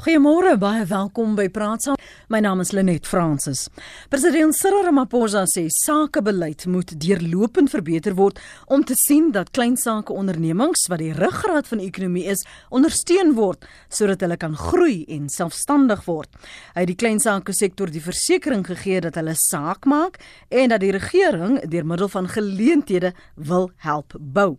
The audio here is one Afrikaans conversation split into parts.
Goeiemôre, baie welkom by Praat Saam. My naam is Lenet Fransis. President Cyril Ramaphosa sê sakebeleid moet deurlopend verbeter word om te sien dat klein sake ondernemings wat die ruggraat van die ekonomie is, ondersteun word sodat hulle kan groei en selfstandig word. Hy het die klein sake sektor die versekering gegee dat hulle saak maak en dat die regering deur middel van geleenthede wil help bou.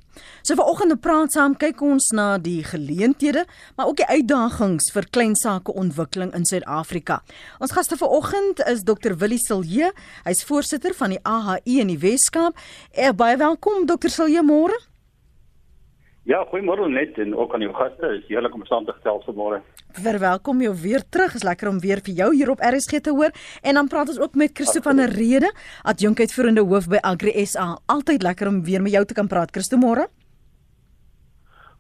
So vanoggend op Praat Saam kyk ons na die geleenthede, maar ook die uitdagings vir klein sake ontwikkeling in Suid-Afrika. Ons gaste vanoggend is Dr Willie Silje. Hy's voorsitter van die AHI in die Wes-Kaap. Eh, baie welkom Dr Silje môre. Ja, goeiemôre net en ook aan jou gaste. Is heerlik om saam te gesels vanmôre. Verwelkom jou weer terug. Is lekker om weer vir jou hier op RSG te hoor. En dan praat ons ook met Christo van der Rede, adjunkuitvoerende hoof by Agri SA. Altyd lekker om weer met jou te kan praat. Christo môre.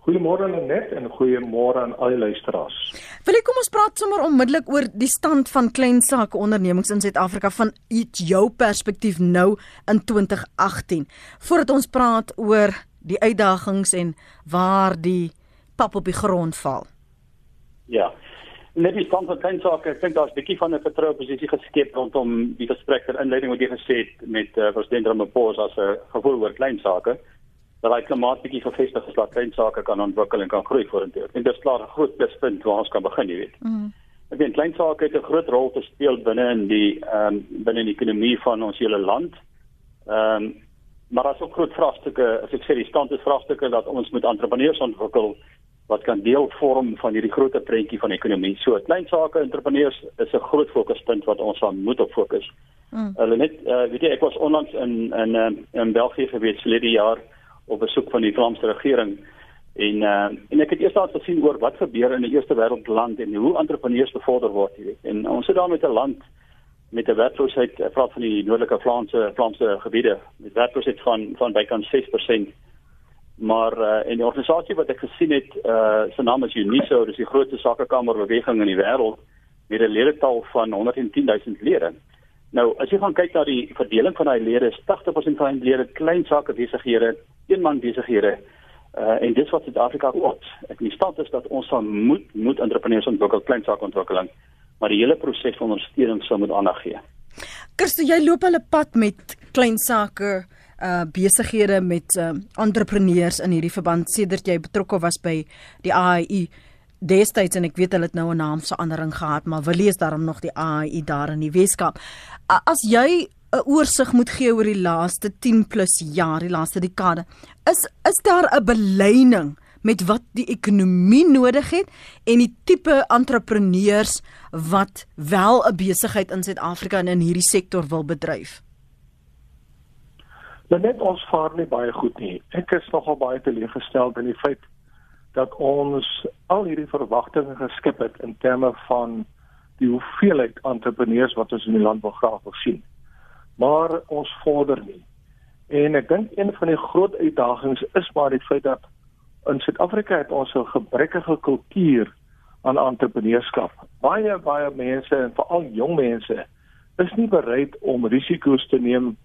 Goeiemôre Lenet en goeiemôre aan al die luisteraars. Wil ek kom ons praat sommer onmiddellik oor die stand van klein sake ondernemings in Suid-Afrika van iets jou perspektief nou in 2018. Voordat ons praat oor die uitdagings en waar die pap op die grond val. Ja. Net die stand van klein sake, ek dink daar's 'n bietjie van 'n vertroue posisie geskep rondom die gesprek ter inleiding wat jy gesê het met uh, president Ramaphosa as 'n gevoel oor klein sake dat hy klimaat bietjie gevestig is dat klein sake kan ontwikkel en kan groei vorentoe. En dit is klaar 'n groot pluspunt waar ons kan begin, jy weet. Mm. Ek dink klein sake het 'n groot rol te speel binne in die ehm um, binne die ekonomie van ons hele land. Ehm um, maar daar's ook groot vraagstukke, as ek sê die stand is vraagstukke dat ons moet entrepreneurs ontwikkel wat kan deel vorm van hierdie groot prentjie van ekonomie. So klein sake entrepreneurs is 'n groot fokuspunt wat ons aan moet op fokus. Mm. Hulle net uh, weet jy ek was onlangs in in in, in België gewees vir die jaar op besoek van die Vlaamse regering. En uh, en ek het eers daar gesien oor wat gebeur in 'n eerste wêreld land en hoe entrepreneurs bevorder word weet. En ons sit daar met 'n land met 'n werkloosheid praat van die noordelike Vlaamse Vlaamse gebiede met werkloosheid van van bykans 6% maar uh, en die organisasie wat ek gesien het uh, se naam is Uniso dis die grootste sakekamerbeweging in die wêreld met 'n ledetal van 110 000 lede Nou, as jy gaan kyk na die verdeling van daai lede, is 80% van die lede klein sake besighede, eenman besighede. Uh en dis wat Suid-Afrika ook. Ek die stand is dat ons van moet moet entrepreneurs ontwikkel, klein sake ontwikkeling, maar die hele proses van ondersteuning sou moet aandag gee. Kirsten, jy loop hulle pad met klein sake uh besighede met uh entrepreneurs in hierdie verband sedert jy betrokke was by die AIU destyds en ek weet hulle het nou 'n naamsverandering gehad, maar wil lees daarom nog die AI daar in die Weskaap. As jy 'n oorsig moet gee oor die laaste 10 plus jaar, die laaste dekade, is is daar 'n beleining met wat die ekonomie nodig het en die tipe entrepreneurs wat wel 'n besigheid in Suid-Afrika en in hierdie sektor wil bedryf. Net ons vaar nie baie goed nie. Ek is nogal baie teleeggestel in die feit dat ons al hierdie verwagtinge geskep het in terme van die hoeveelheid entrepreneurs wat ons in die land wil graag wil sien. Maar ons vorder nie. En ek dink een van die groot uitdagings is maar die feit dat in Suid-Afrika het ons 'n gebrekkige kultuur aan entrepreneurskap. Baie baie mense en veral jong mense is nie bereid om risiko's te neem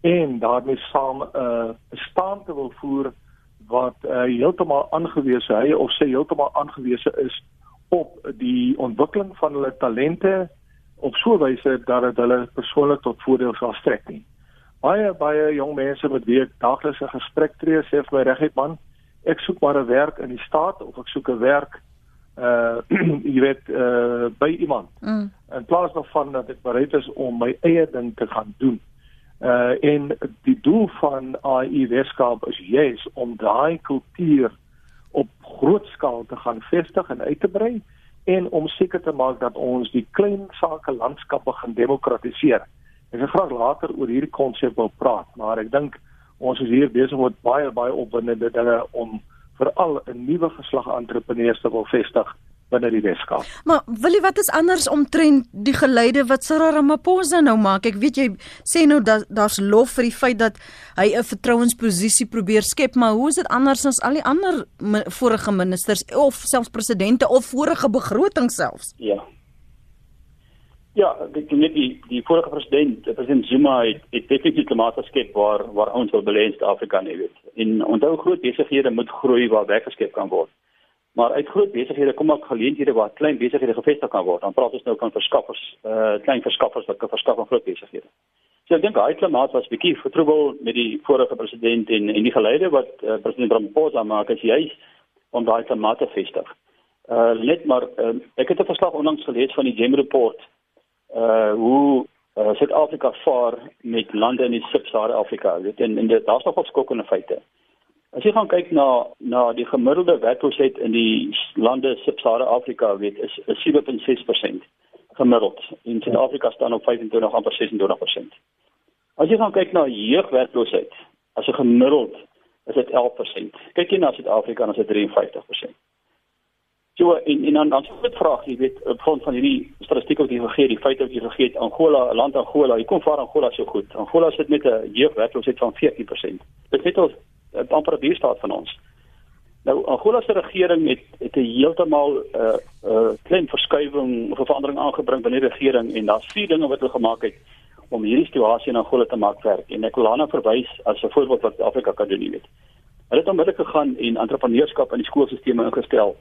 en daarmee saam 'n uh, staan te wil voer wat uh, heeltemal aangewese hy of sy heeltemal aangewese is op die ontwikkeling van hulle talente op so 'n wyse dat dit hulle persoonlik tot voordeel sal strek nie. Baie baie jong mense met wie ek daagliks 'n gesprek tree sê vir my regtig man, ek soek maar 'n werk in die staat of ek soek 'n werk uh jy weet uh by iemand. Mm. In plaas daarvan dat ek bereid is om my eie ding te gaan doen. Uh en die doel van AI Weskaap is juis om daai kultuur op groot skaal te gaan vestig en uit te brei en om seker te maak dat ons die klein sake landskappe gaan demokratiseer. Ek gaan graag later oor hierdie konsep wil praat, maar ek dink ons is hier besig met baie baie opwindende dinge om veral 'n nuwe geslag entrepreneurs te wil vestig binne die Weskaap. Maar wil jy wat is anders omtrent die geleide wat Cyril Ramaphosa nou maak? Ek weet jy sê nou dat daar's lof vir die feit dat hy 'n vertrouensposisie probeer skep, maar hoe is dit anders as al die ander vorige ministers of selfs presidente of vorige begroting selfs? Ja. Ja, ek dink die die vorige president, president Zuma het het definitief klimaat geskep waar waar ons wil belê in Suid-Afrika, jy weet. En onthou groot besighede moet groei waar werk geskep kan word. Maar uit groot besighede kom ook geleenthede waar klein besighede gevestig kan word. Dan praat ons nou van verskaffers, uh klein verskaffers wat kan verskaf aan groot besighede. So ek dink daai klimaat was bietjie vertroebel met die vorige president en en die geleide wat uh, president Ramaphosa maak as hy om daai klimaat te vestig. Uh net maar uh, ek het 'n verslag onlangs gelees van die Gem report uh hoe uh, Suid-Afrika vaar met lande in die Sub-Sahara Afrika. Dit en, en daar's nog opskokkende feite. As jy gaan kyk na na die gemiddelde werkloosheid in die lande Sub-Sahara Afrika, weet is, is 7.6% gemiddeld. In Suid-Afrika staan op 25 amper 26%. As jy gaan kyk na jeugwerkloosheid, as 'n gemiddeld is dit 11%. Kyk jy na Suid-Afrika dan is dit 53%. So en en dan dan 'n vraag, jy weet, op grond van hierdie statistiek wat jy gegee die feite wat jy gegee het, Angola, land Angola, jy kom vaar Angola so goed. Angola sit met 'n jeugwerkloosheid van 14%. Dit net 'n amper 'n buurstaat van ons. Nou Angola se regering het het 'n heeltemal 'n uh, eh, 'n uh, eh, klein verskuiwing of 'n verandering aangebring binne die regering en daar's vier dinge wat hulle gemaak het om hierdie situasie in Angola te maak werk en ek wil daarna verwys as 'n voorbeeld wat Afrika kan doen, weet. Hulle het onmiddellik gegaan en entrepreneurskap in die skoolstelsels ingestel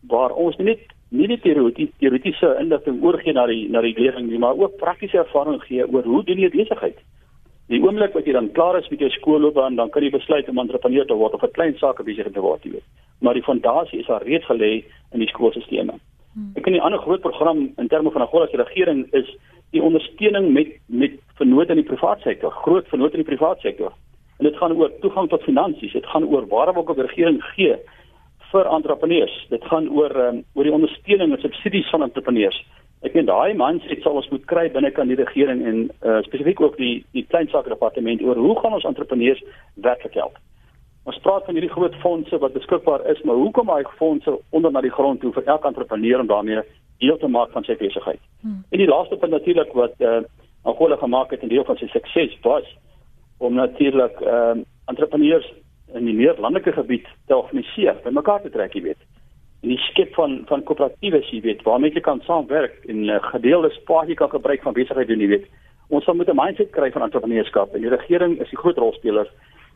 waar ons nie net nie net teoretiese teoretiese inligting oorgee na die na die leerling nie, maar ook praktiese ervaring gee oor hoe doen jy besigheid. Die oomblik wat jy dan klaar is met jou skoolloopbaan, dan kan jy besluit om entrepreneur te word of 'n klein saak besigheid te word, jy weet. Maar die fondasie is al reeds gelê in die skoolstelsels. Hmm. Ek ken 'n ander groot program in terme van 'n groot regering is die ondersteuning met met vennote in die private sektor, groot vennote in die private sektor. En dit gaan oor toegang tot finansies, dit gaan oor waar ook op die regering gee vir entrepreneurs. Dit gaan oor um, oor die ondersteuning en subsidies van entrepreneurs. Ek meen daai mindset sal ons moet kry binne kan die regering en uh, spesifiek ook die die klein sake departement oor hoe gaan ons entrepreneurs werklik help. Ons praat van hierdie groot fondse wat beskikbaar is, maar hoekom daai fondse onder na die grond toe vir elke entrepreneur om daarmee deel te maak van sy besigheid. Hmm. En die laaste punt natuurlik wat uh, Angola gemaak het en deel van sy sukses was om natuurlik uh, entrepreneurs in die meer landelike gebied te organiseer, bymekaar te trek, jy weet. Die skep van van koöperatiewe, jy weet, waarmee jy kan saamwerk en 'n uh, gedeelde spasie kan gebruik van besigheid doen, jy weet. Ons moet 'n mindset kry van entrepreneurskap en die regering is die groot rolspeler,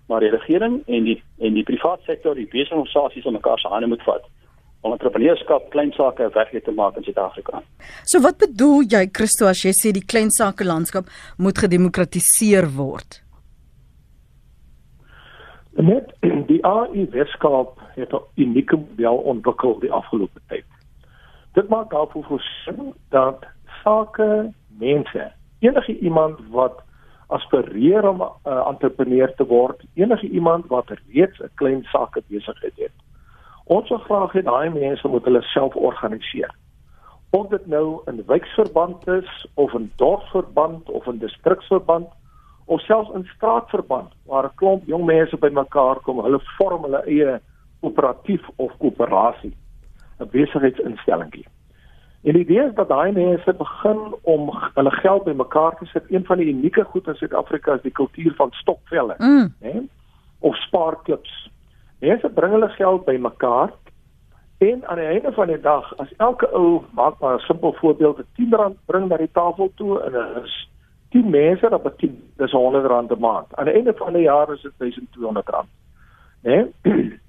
maar die regering en die en die private sektor, die besigheidsorganisasies om mekaar se hande moet vat om entrepreneurskap, klein sake werklik te maak in Suid-Afrika. So wat bedoel jy Christo as jy sê die klein sake landskap moet gedemokratiseer word? Net die AI Weskaap het 'n unieke model ontwikkel die afgelope tyd. Dit maak daarvoor voorsien dat sake mense, enige iemand wat aspireer om 'n uh, entrepreneur te word, enige iemand wat reeds 'n klein sake besigheid het. Ons wil graag hê daai mense moet hulle self organiseer. Of dit nou in wijkverband is of in dorpsverband of in distriksverband of selfs in straatverband waar 'n klomp jong mense bymekaar kom, hulle vorm hulle eie koöperatief of koöperasie, 'n besigheidsinstellingie. En die idee is dat daai mense begin om hulle geld bymekaar te sit. Een van die unieke goed in Suid-Afrika is die kultuur van stokvelle, mm. né? Of spaarklubs. Mense bring hulle geld bymekaar en aan die einde van die dag, as elke ou maak maar 'n simpel voorbeeld, 'n R10 bring na die tafel toe en 'n 10 mense dat beteken dis R100 'n maand. Aan die einde van die jaar is dit R1200. Né?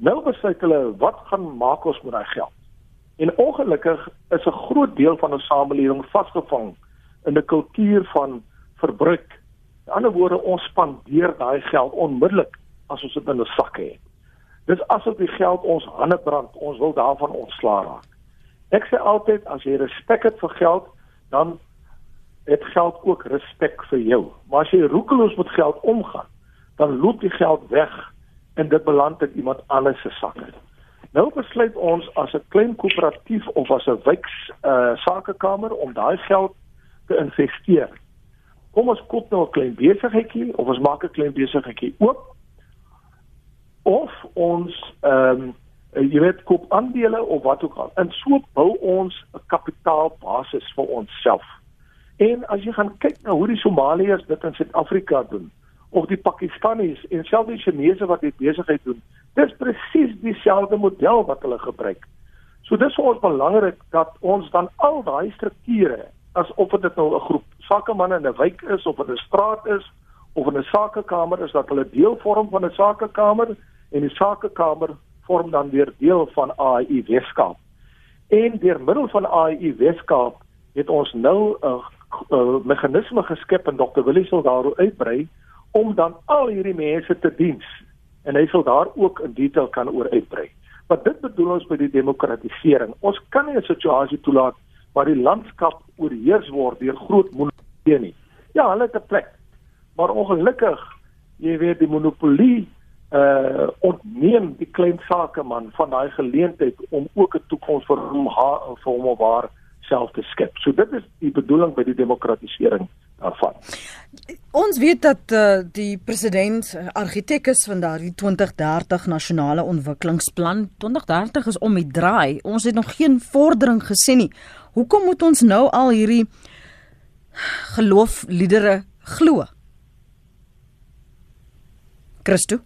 Nou besluit hulle wat gaan maak ons met daai geld? En ongelukkig is 'n groot deel van ons samelewing vasgevang in 'n kultuur van verbruik. In ander woorde, ons spandeer daai geld onmiddellik as ons dit in ons sakke het. Dis asof die geld ons hande brand. Ons wil daarvan ontslaa raak. Ek sê altyd as jy respek het vir geld, dan het geld ook respek vir jou. Maar as jy roekeloos met geld omgaan, dan loop die geld weg en dit beland in iemand anders se sakke. Nou besluit ons as 'n klein koöperatief of as 'n wijks uh sakekamer om daai geld te investeer. Kom ons koop nou 'n klein besigheidjie of ons maak 'n klein besigheidjie oop of ons ehm um, jy weet koop aandele of wat ook al. En so bou ons 'n kapitaalbasis vir onsself. En as jy gaan kyk na hoe die Somaliërs dit in Suid-Afrika doen of die Pakistanis en selfs die Chinese wat dit besigheid doen, dis presies dieselfde model wat hulle gebruik. So dis vir ons belangrik dat ons dan al daai strukture, asof dit nou 'n groep sakemanne in 'n wijk is of in 'n straat is of in 'n sakekamer is dat hulle deel vorm van 'n sakekamer en die sakekamer vorm dan weer deel van AU Weskaap. En deur middel van AU Weskaap het ons nou 'n uh, meganisme geskep en Dr. Willie sal daaroor uitbrei om dan al hierdie mense te diens en hy sal daar ook in detail kan oor uitbrei. Wat dit bedoel ons met die demokratisering. Ons kan nie 'n situasie toelaat waar die landskap oorheers word deur groot monopolie nie. Ja, hulle het 'n plek. Maar ongelukkig, jy weet die monopolie uh ontneem die klein sakeman van daai geleentheid om ook 'n toekoms vir hom vir hom of haar self te skep. So dit is die bedoeling by die demokratisering daarvan. Ons weet dat uh, die president uh, argitek is van daardie 2030 nasionale ontwikkelingsplan. 2030 is om die draai. Ons het nog geen vordering gesien nie. Hoekom moet ons nou al hierdie geloofliedere glo? Christo.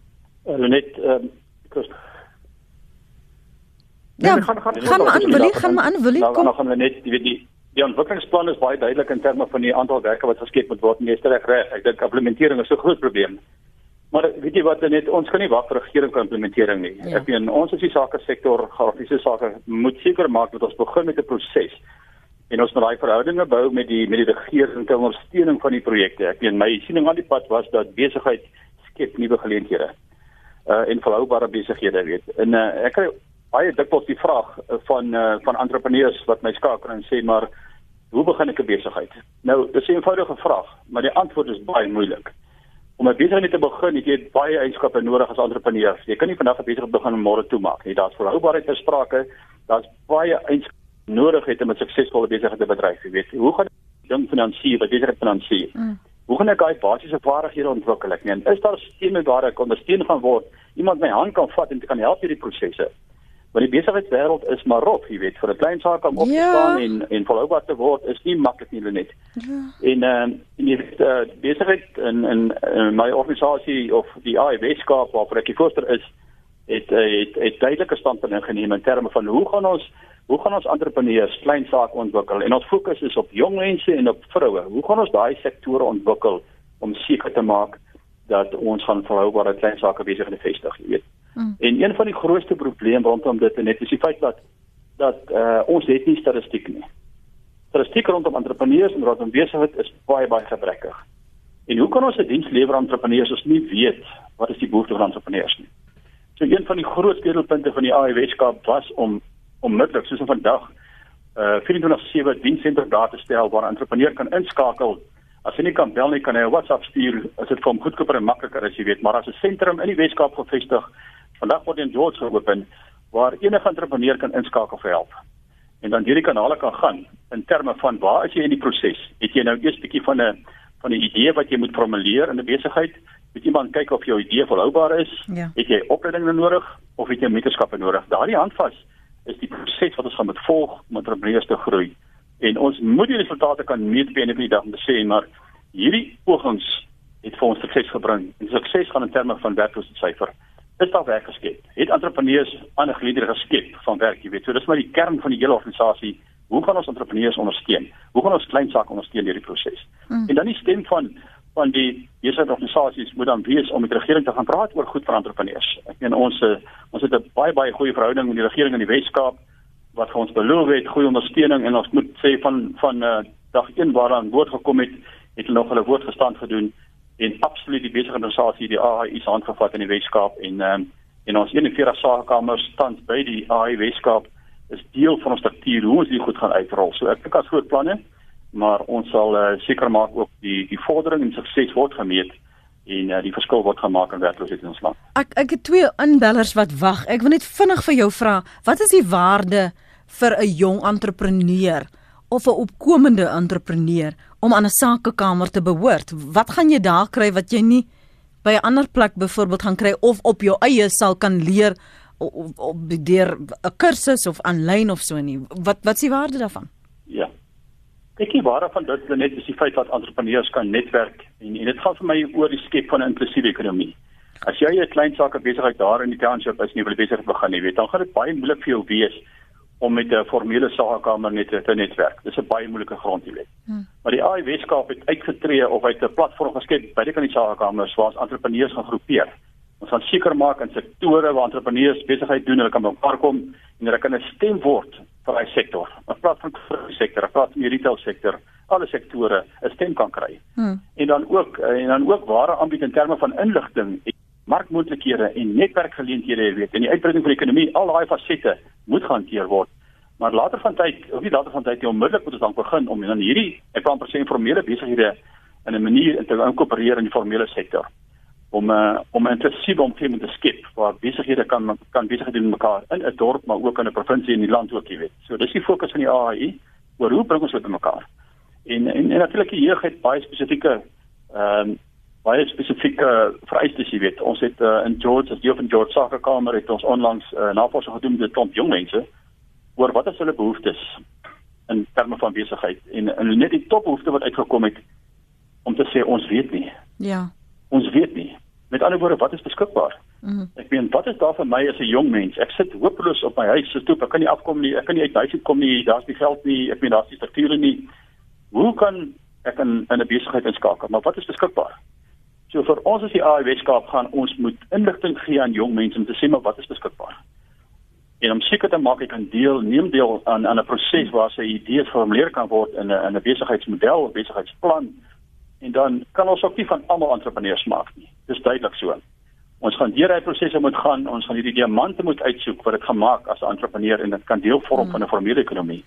Hulle net Christo. Ja, nee, gaan gaan gaan maar aan, wil jy gaan maar aan, wil jy kom. Nou gaan we net, jy weet die die ontwikkelingsplan is baie duidelik in terme van die aantal werke wat geskep moet word. Meeste reg reg. Ek dink implementering is 'n groot probleem. Maar weet jy wat net ons kan nie wag vir regering vir implementering nie. Ja. Ek meen ons as die sake sektor, grafiese sake moet seker maak dat ons begin met 'n proses en ons moet daai verhoudinge bou met die met die regering ter ondersteuning van die projekte. Ek meen my siening aan die pad was dat besigheid skep nuwe geleenthede. Uh en volhoubare besighede weet. En uh, ek kry baie dikwels die vraag uh, van uh, van entrepreneurs wat my skakel en sê maar hoe begin ek 'n besigheid? Nou, dis 'n eenvoudige vraag, maar die antwoord is baie moeilik. Om 'n besigheid te begin, het jy baie eienskappe nodig as entrepreneur. Jy kan nie vandag 'n besigheid begin en môre toemaak nie. Daar's volhoubaarheid ter sprake. Daar's baie eienskappe nodig het om 'n suksesvolle besigheid te bedryf, jy weet. Hoe gaan jy ding finansier, wat besigheid finansier? Mm. Hoe gaan ek daai basiese vaardighede ontwikkel? Ek meen, is daar stemme waar ek ondersteun gaan word? Iemand my hand kan vat en kan help hierdie prosesse. Want die besigheidswêreld is maar rof, jy weet, vir 'n klein saak om op te ja. staan en en volhoubaar te word is nie maklik nie net. Ja. En ehm uh, en jy weet uh, besigheid in in my organisasie of die AIW skaap waar ek voorsteur is, het het het duidelike standpunte ingeneem in terme van hoe gaan ons hoe gaan ons entrepreneurs klein sake ontwikkel en ons fokus is op jong mense en op vroue. Hoe gaan ons daai sektore ontwikkel om seker te maak dat ons gaan volhoubare klein sake besighede vestig, jy weet. Mm. En een van die grootste probleme rondom dit net is die feit dat dat uh, ons het nie statistiek nie. Statistiek rondom entrepreneurs en rondom besigheid is baie baie gebrekkig. En hoe kan ons 'n diens lewer aan entrepreneurs as ons nie weet wat is die behoefte van entrepreneurs nie? So een van die groot sleutelpunte van die AIW-skap was om onmiddellik soos vandag uh 24/7 dienssentre daar te stel waar 'n entrepreneur kan inskakel. As hy nie kan bel nie, kan hy 'n WhatsApp stuur as dit vir hom goedkoper en makliker is, jy weet, maar as 'n sentrum in die Weskaap gevestig, vandag word in George geopen waar enige entrepreneur kan inskakel vir help. En dan hierdie kanale kan gaan in terme van waar is jy in die proses? Het jy nou eers 'n bietjie van 'n van 'n idee wat jy moet formuleer in 'n besigheid? Moet iemand kyk of jou idee volhoubaar is? Ja. Het jy opleiding nodig of het jy mentorskappe nodig? Daardie handvas is die proses wat ons gaan moet volg om entrepreneurs te groei. En ons moet die resultate kan meet op 'n of ander dag om te sê maar hierdie pogings het vir ons sukses gebring. En sukses gaan in terme van werkloosheidsyfer. Is daar werk geskep? Het entrepreneurs ander geleerders geskep van werk, jy weet. So dis maar die kern van die hele organisasie. Hoe gaan ons entrepreneurs ondersteun? Hoe gaan ons klein sake ondersteun hierdie proses? Hmm. En dan die stem van van die besigheidsorganisasies moet dan wees om met die regering te gaan praat oor goed vir entrepreneurs. Ek meen ons eh, ons het 'n baie baie goeie verhouding met die regering in die Wes-Kaap wat vir ons beloof het goeie ondersteuning en ons moet sê van van uh, dag 1 waaraan woord gekom het, het hulle nog hulle woord gestand gedoen en absoluut die besigheidsorganisasie die AHI se hand gevat in die Wes-Kaap en um, en ons 41 sakekamers tans by die AHI Wes-Kaap is deel van ons struktuur hoe ons dit goed gaan uitrol. So ek dink as groot planne maar ons sal uh, seker maak ook die die vordering en sukses word gemeet en uh, die verskil word gemaak in werkloosheid in ons land. Ek ek het twee inbellers wat wag. Ek wil net vinnig vir jou vra, wat is die waarde vir 'n jong entrepreneur of 'n opkomende entrepreneur om aan 'n sakekamer te behoort? Wat gaan jy daar kry wat jy nie by 'n ander plek byvoorbeeld gaan kry of op jou eie sal kan leer of, of deur 'n kursus of aanlyn of so nie? Wat wat is die waarde daarvan? Ja. Ek nie waar van dit net is die feit dat entrepreneurs kan netwerk en, en dit gaan vir my oor die skep van 'n inklusiewe ekonomie. As jy 'n klein saak besigheid daar in die township is en jy wil besigheid begin, jy weet, dan gaan dit baie moeilik vir jou wees om met 'n formele sakekamer net te netwerk. Dis 'n baie moeilike grond hier lê. Hmm. Maar die AI Weskaap het uitgetree of uit 'n platform geskep by die kan die sakekamers waar entrepreneurs gaan groepeer Ons gaan seker maak in sektore waar entrepreneurs besigheid doen, hulle kan mekaar kom en hulle kan 'n stem word vir daai sektor. Ons praat van die sektor, ons praat van die retail sektor, alle sektore 'n stem kan kry. Hmm. En dan ook en dan ook ware aanbied in terme van inligting markmoontlikhede en netwerkgeleenthede, weet, en die uitbreiding van die ekonomie, al daai fasette moet gehanteer word. Maar later van tyd, of nie later van tyd nie, onmiddellik moet ons dan begin om dan hierdie ek wil amper sê informele besighede in 'n manier te inkorporeer in die formele sektor om uh, om 'n inklusiewe omgewing te skep waar besighede kan kan besighede doen mekaar in 'n dorp maar ook in 'n provinsie en die land ook, jy weet. So dis die fokus van die AAI oor hoe bring ons dit mekaar. En en, en natuurlik die jeug het baie spesifieke ehm um, baie spesifieke vereistes jy weet. Ons het uh, in George as deel van George Sakekamer het ons onlangs uh, navorsing gedoen met 'n klomp jong mense oor wat is hulle behoeftes in terme van besigheid. En, en net die topbehoefte wat uitgekom het om te sê ons weet nie. Ja. Ons weet nie. Met ander woorde wat is beskikbaar? Mm. ek meen wat is daar vir my as 'n jong mens? Ek sit hopeloos op my huis se stoep ek kan nie afkom nie ek kan nie uit huis uit kom nie daar's nie geld nie ek meen daar's nie strukture nie. Hoe kan ek in 'n besigheid inskakel? Maar wat is beskikbaar So vir ons as die AI Weskaap gaan ons moet inligting gee aan jong mense om te sê maar wat is beskikbaar. En om seker te maak ek kan deel, neem deel aan aan 'n proses waar sy idees geformuleer kan word in 'n in 'n besigheidsmodel of besigheidsplan. En dan kan ons ook nie van almal entrepreneurs maak nie. Dis duidelik so. Ons gaan deur daai prosesse moet gaan. Ons gaan hierdie diamante moet uitsoek wat dit gemaak as 'n entrepreneur en dit kan deel vorm hmm. van 'n formele ekonomie.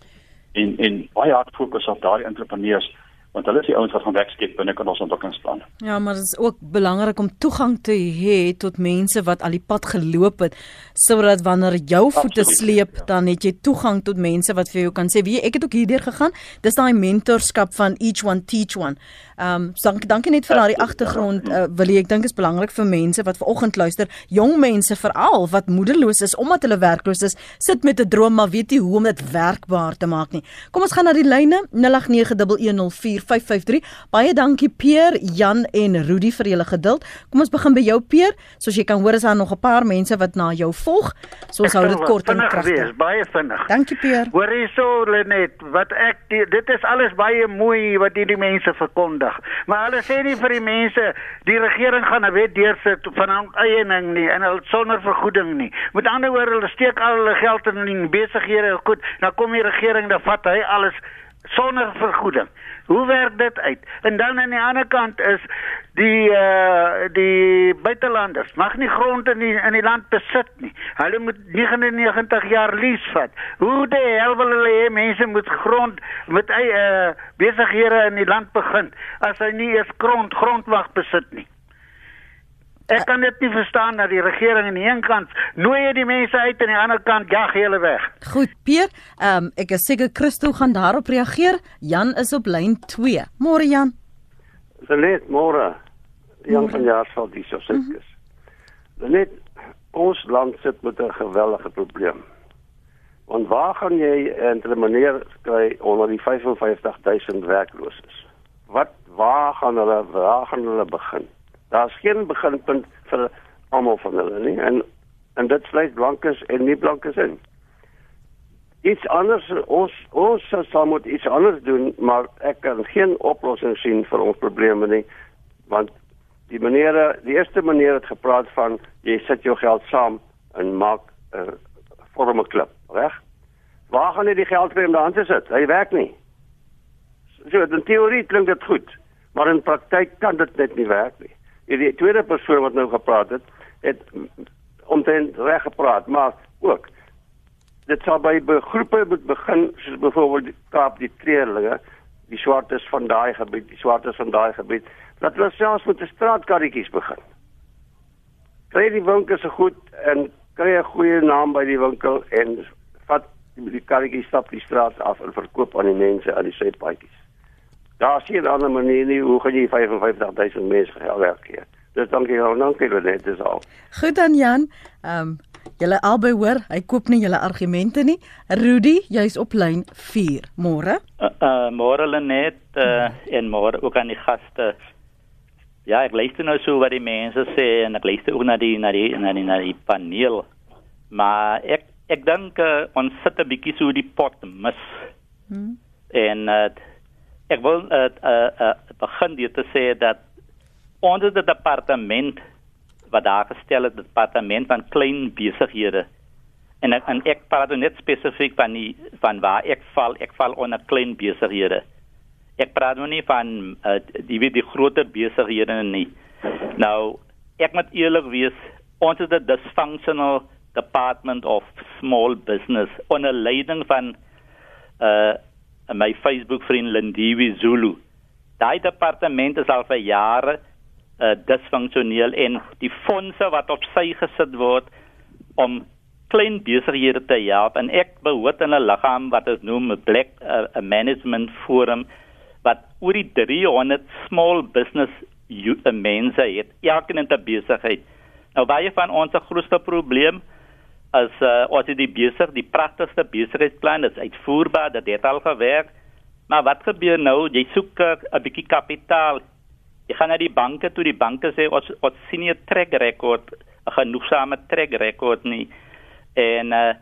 En en baie hard fokus op daardie entrepreneurs want hulle is die ouens wat gaan wegskep binne kan ons ontwikkelingsplan. Ja, maar dit is ook belangrik om toegang te hê tot mense wat al die pad geloop het sodat wanneer jou voete Absoluut, sleep, ja. dan het jy toegang tot mense wat vir jou kan sê, "Wie, ek het ook hierdeur gegaan." Dis daai mentorskap van each one teach one. Ehm um, so dankie, dankie net vir daai agtergrond. Uh, wil jy ek dink is belangrik vir mense wat vanoggend luister, jong mense veral wat moedeloos is omdat hulle werkloos is, sit met 'n droom maar weet nie hoe om dit werkbaar te maak nie. Kom ons gaan na die lyne 08911045 553. Baie dankie Peer, Jan en Rudy vir julle geduld. Kom ons begin by jou Peer. Soos jy kan hoor is daar nog 'n paar mense wat na jou volg. So ons hou dit kort en kragtig. Baie vinnig. Dankie Peer. Hoor hierso Lenet, wat ek die, dit is alles baie mooi wat hierdie mense verkondig. Maar hulle sê nie vir die mense die regering gaan 'n wet deursit van eiening nie en hulle sonder vergoeding nie. Met ander woorde, hulle steek al hulle geld in besighede. Goed, dan kom die regering dan vat hy alles sonder vergoeding. Hoe werk dit uit? En dan aan die ander kant is die uh die buitelanders mag nie grond in die in die land besit nie. Hulle moet 99 jaar lease vat. Hoe die hel wil hulle hê mense moet grond met eie uh, besighede in die land begin as hy nie eens grond grond mag besit nie? Ek kan dit nie verstaan dat die regering aan die een kant nooi jy die mense uit en aan die ander kant jag hulle weg. Goed, Pier, um, ek is seker Christo gaan daarop reageer. Jan is op lyn 2. Môre Jan. Net môre. Jan van jaar sal dis so seker. Mm -hmm. Net ons land sit met 'n geweldige probleem. Want waar gaan jy entre meneer kry onder die 55000 werklooses? Wat waar gaan hulle waar gaan hulle begin? Daar's geen beginpunt vir almal van hulle nie en en dit sluit blankes en nie blankes in. Iets anders ons ons sal moet iets anders doen, maar ek kan geen oplossing sien vir ons probleme nie want die maniere, die eerste manier het gepraat van jy sit jou geld saam en maak 'n uh, vorme klip, reg? Waar gaan jy die geld kry om daarin te sit? Hy werk nie. So in teorie klink dit goed, maar in praktyk kan dit net nie werk nie die tweede persoon wat nou gepraat het, het omtrent reg gepraat, maar ook dit sal by groepe moet begin soos byvoorbeeld Kaap die Treerlinge, die swartes van daai gebied, die swartes van daai gebied, dat hulle selfs met 'n straatkarretjies begin. Kry die winkels se goed en kry 'n goeie naam by die winkel en vat die karretjies stap die straat af en verkoop aan die mense aan die sypaadjies. Daar sien 'n ander manier nie hoe gaan jy 55000 mense werk gee. Dis dankie jou, dankie vir dit is al. Goed dan Jan. Ehm um, julle albei hoor, hy koop nie julle argumente nie. Rudy, jy's op lyn 4. Môre? Uh, uh môre Lenet uh, en môre ook aan die gaste. Ja, ek luister nou so wat die mense sê en ek luister ook na die na die na die, na die paneel. Maar ek ek dink uh, ons sit 'n bietjie so die pot mis. Hmm. En uh, ek wil uh, uh, uh, begin deur te sê dat ons departement wat daar gestel het departement van klein besighede. En ek, en ek praat nou net spesifiek van die van waar ek val, ek val onder klein besighede. Ek praat nou nie van uh, die die groter besighede nie. Nou, ek moet eerlik wees, ons het 'n dysfunctional department of small business onder leiding van uh my Facebook vriend Lindiwe Zulu. Daai departement is al vir jare uh disfunksioneel en die fondse wat op sy gesit word om klein besighede te help en ek behoort in 'n liggaam wat ons noem 'n Black uh, Management Forum wat oor die 300 small business mense het elkeen in 'n besigheid. Nou baie van ons grootste probleem uh, ons het die besig, die pragtigste besigheidsplan is uitvoerbaar, dit het al gewerk. Maar wat gebeur nou? Jy soek uh, 'n bietjie kapitaal Jy gaan na die banke toe, die banke sê ons ons sien nie 'n trek rekord, 'n genoegsame trek rekord nie. En uh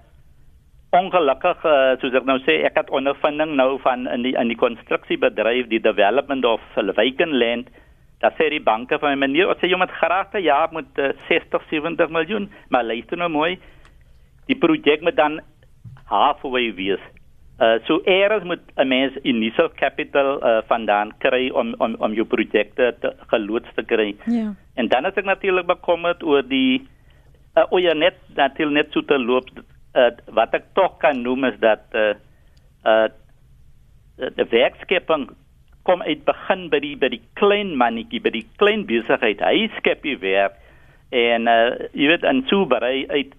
ongelukkig uh, soos ek nou sê, ek het ondervinding nou van in die in die konstruksiebedryf, die development of Vacant Dat sê die banke van my meneer, ons sê jy moet graag per jaar met uh, 60, 70 miljoen, maar luister nou mooi. Die projek moet dan halfway wees. Uh, so eers moet 'n mens initial capital uh, vandaan kry om om om jou projekte te geloods te kry. Ja. En dan is ek natuurlik bekommerd oor die uh, oor ja, net natuurlik net so te loop uh, wat ek tog kan noem is dat uh, uh die werkskeping kom uit begin by die by die klein mannetjie by die klein besigheid. Hy skep die werk en uh, jy weet en so berei uit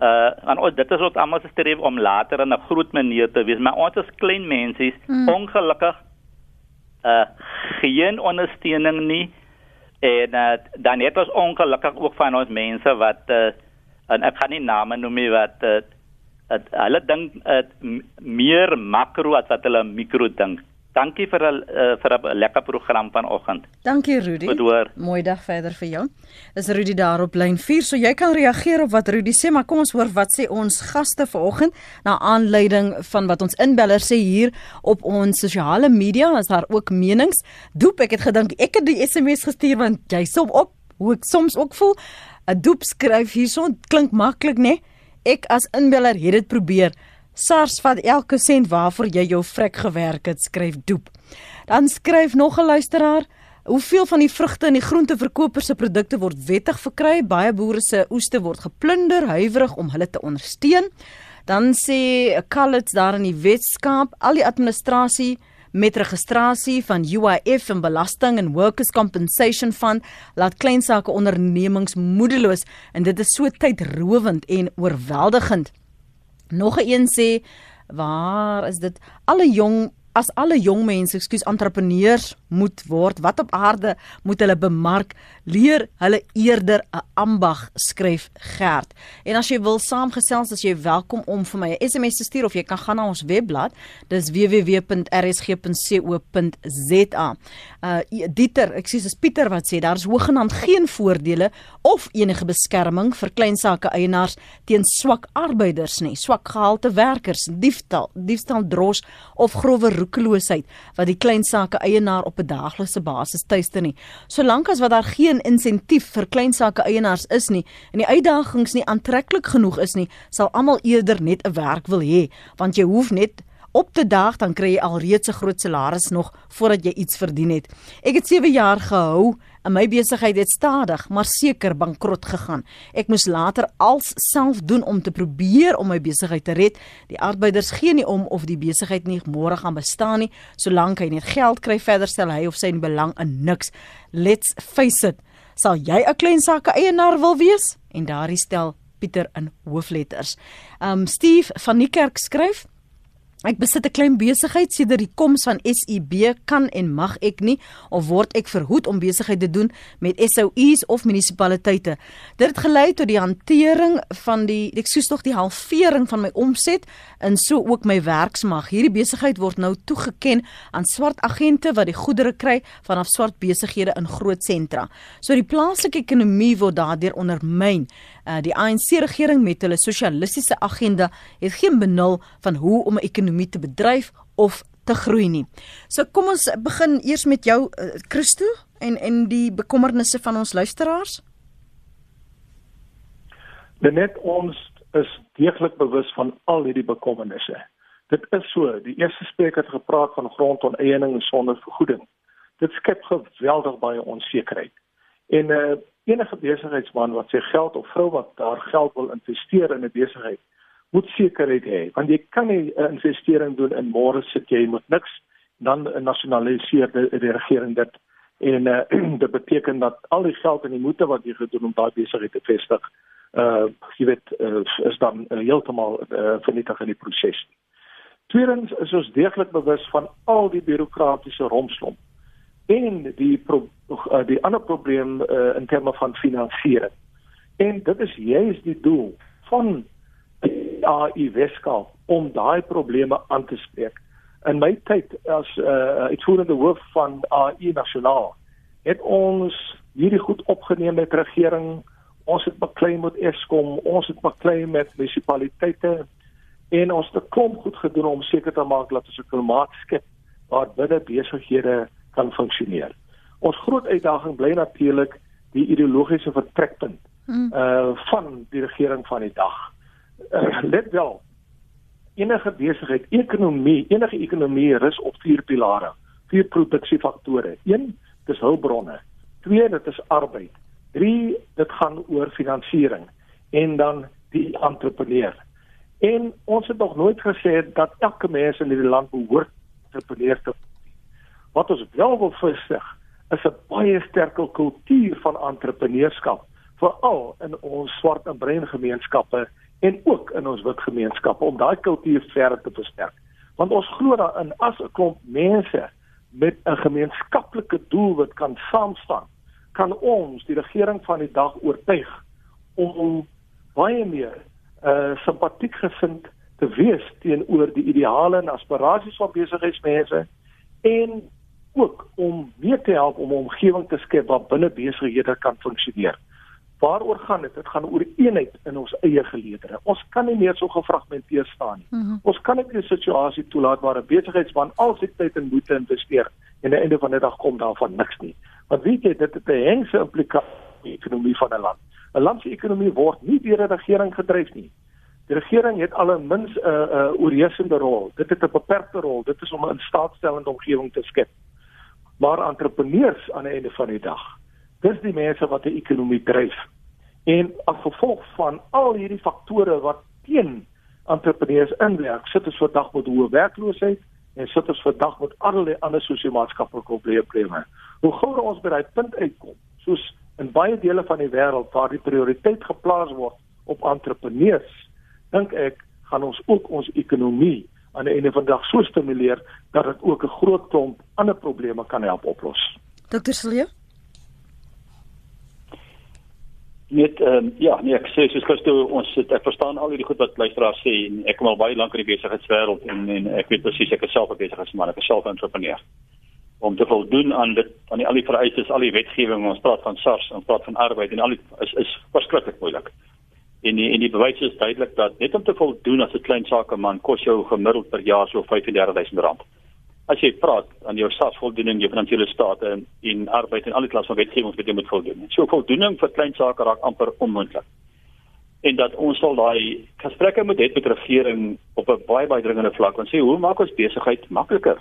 uh en ons dit is ook almal se streef om later in 'n groot manier te wees, maar ons is klein mense, hmm. ongelukkig uh geen ondersteuning nie en uh, dan het ons ongelukkig ook van ons mense wat uh, en ek kan nie name noem nie wat uh, hulle dink uh, meer makro as wat hulle mikro dink. Dankie vir 'n uh, vir 'n lekker program vanoggend. Dankie Rudy. Mooi dag verder vir jou. Dis Rudy daar op lyn 4, so jy kan reageer op wat Rudy sê, maar kom ons hoor wat sê ons gaste vanoggend na aanleiding van wat ons inbeller sê hier op ons sosiale media, is daar ook menings. Doep, ek het gedink ek het die SMS gestuur want jy som op hoe ek soms ook voel. 'n Doep skryf hierson klink maklik, né? Ek as inbeller het dit probeer. SARS vat elke sent waarvoor jy jou vrek gewerk het, skryf Doep. Dan skryf nog 'n luisteraar, hoeveel van die vrugte en die groenteverkopers se produkte word wettig verkry? Baie boere se oeste word geplunder, huiwerig om hulle te ondersteun. Dan sê Kallits daar in die Weskaap, al die administrasie met registrasie van UIF en belasting en workers compensation fund laat klein sake ondernemings moedeloos en dit is so tydrowend en oorweldigend. Nog 'n een sê waar is dit alle jong as alle jong mense, ekskuus, entrepreneurs moet word, wat op aarde moet hulle bemark? Leer hulle eerder 'n ambag skryf Gert. En as jy wil saamgesels, as jy welkom om vir my 'n SMS te stuur of jy kan gaan na ons webblad, dis www.rsg.co.za. Uh Dieter, ek sê dis Pieter wat sê daar is hoegenaamd geen voordele of enige beskerming vir klein sake eienaars teen swak arbeiders nie, swak gehalte werkers, diefstal, diefstal dros of growe roekeloosheid wat die klein sake eienaar op 'n daaglikse basis tuister nie. Solank as wat daar geen insentief vir klein sake eienaars is nie en die uitdagings nie aantreklik genoeg is nie, sal almal eerder net 'n werk wil hê, want jy hoef net op te dag dan kry jy alreeds 'n groot salaris nog voordat jy iets verdien het. Ek het 7 jaar gehou en my besigheid het stadig maar seker bankrot gegaan. Ek moes later als self doen om te probeer om my besigheid te red. Die arbeiders gee nie om of die besigheid nie môre gaan bestaan nie, solank hy net geld kry verder stel hy of sy belang in niks. Let's face it. Sal jy 'n klein sake eienaar wil wees? En daardie stel Pieter in hoofletters. Um Steve van Niekerk skryf Ek besit 'n klein besigheid sedert die koms van SUB kan en mag ek nie of word ek verhoed om besigheid te doen met SOUs of munisipaliteite. Dit het gelei tot die hantering van die ek soos tog die halvering van my omset en so ook my werksmag. Hierdie besigheid word nou toegeken aan swart agente wat die goedere kry vanaf swart besighede in groot sentra. So die plaaslike ekonomie word daardeur ondermyn. Uh, die ANC regering met hulle sosialistiese agenda het geen benul van hoe om 'n ekonomie te bedryf of te groei nie. So kom ons begin eers met jou uh, Christo en en die bekommernisse van ons luisteraars. Net ons is deeglik bewus van al hierdie bekommernisse. Dit is so, die eerste spreker het gepraat van grondoneiening sonder vergoeding. Dit skep geweldig baie onsekerheid. En uh, enige besigheidsman wat sy geld of vrou wat daar geld wil investeer in 'n besigheid, moet sekerheid hê, want jy kan nie 'n investering doen in môre sit jy met niks dan nasionaliseer die, die regering dit en uh, dit beteken dat al die geld en die moeite wat jy gedoen om daai besigheid te vestig, uh jy weet uh, is dan uh, heeltemal uh, vernietig in die proses. Tweedens is ons deeglik bewus van al die bureaukratiese rompslomp en die pro, uh, die ander probleem uh, in terme van finansiering. En dit is juist die doel van AI Weskaap om daai probleme aan te spreek. In my tyd as 'n uh, uitvoerende hoof van AI Nasionaal het ons hierdie goed opgeneem met regering. Ons het beklei met Eskom, ons het beklei met munisipaliteite en ons het 'n klomp goed gedoen om seker te maak dat ons 'n klimaat skep waar binne besighede kan funksioneer. Ons groot uitdaging bly natuurlik die ideologiese vertrekpunt hmm. uh van die regering van die dag. Uh, let wel enige besigheid, ekonomie, enige ekonomie rus op vier pilare, vier produksiefaktore. 1 dis hulpbronne. 2 dit is arbeid. 3 dit gaan oor finansiering en dan die entrepreneur. En ons het nog nooit gesê dat elke mens in hierdie land behoort entrepreneur te Wat ons wel wil vestig is 'n baie sterker kultuur van entrepreneurskap, veral in ons swart en bruin gemeenskappe en ook in ons wit gemeenskappe om daai kultuur verder te versterk. Want ons glo daarin as 'n klomp mense met 'n gemeenskaplike doel wat kan saamstaan, kan ons die regering van die dag oortuig om baie meer uh simpatiek gesind te wees teenoor die ideale en aspirasies van besigheidsmense en ook om mee te help om 'n omgewing te skep waar binne besighede kan funksioneer. Waaroor gaan dit? Dit gaan oor eenheid in ons eie geleedere. Ons kan nie meer so gefragmenteer staan nie. Mm -hmm. Ons kan nie 'n situasie toelaat waar 'n besigheidsman al sy tyd en moeite investeer en aan die einde van die dag kom daarvan niks nie. Want weet jy, dit het 'n hengse implikasie op die ekonomie van 'n land. 'n Land se ekonomie word nie deur 'n regering gedryf nie. Die regering het al 'n mins 'n uh, uh, oorheersende rol. Dit het 'n beperkte rol. Dit is om 'n instaatstellende omgewing te skep maar entrepreneurs aan die einde van die dag. Dis die mense wat die ekonomie dryf. En as gevolg van al hierdie faktore wat teen entrepreneurs inwerk, sit ons vandag met hoë werkloosheid en sit ons vandag met allerlei ander sosio-maatskaplike probleme. Hoe gouer ons by daai punt uitkom, soos in baie dele van die wêreld waar die prioriteit geplaas word op entrepreneurs, dink ek gaan ons ook ons ekonomie aan die einde van die dag so stimuleer dat dit ook 'n groot klomp ander probleme kan help oplos. Dr. Silje Net ehm um, ja, nee ek sê soos Christo ons sit ek verstaan al hierdie goed wat luisteraars sê en ek kom al baie lank in die besigheidswêreld en en ek weet presies ek is self 'n besigheidsman, ek is self 'n entrepreneur. Om te voldoen aan dit aan die al die vereistes, al die wetgewing, ons praat van SARS, ons praat van arbeid en al die is is verskriklik moeilik. En die, en die bewys is duidelik dat net om te voldoen as 'n klein sakeman kos jou gemiddeld per jaar so R35000. As jy praat aan jou SARS-voldoening, jou finansiële staat en in arbeid en al die klas van wetgewing wat jy moet voldoen. So voldoening vir klein sake raak amper onmoontlik. En dat ons sal daai gesprekke moet hê met regering op 'n baie baie dringende vlak en sê hoe maak ons besigheid makliker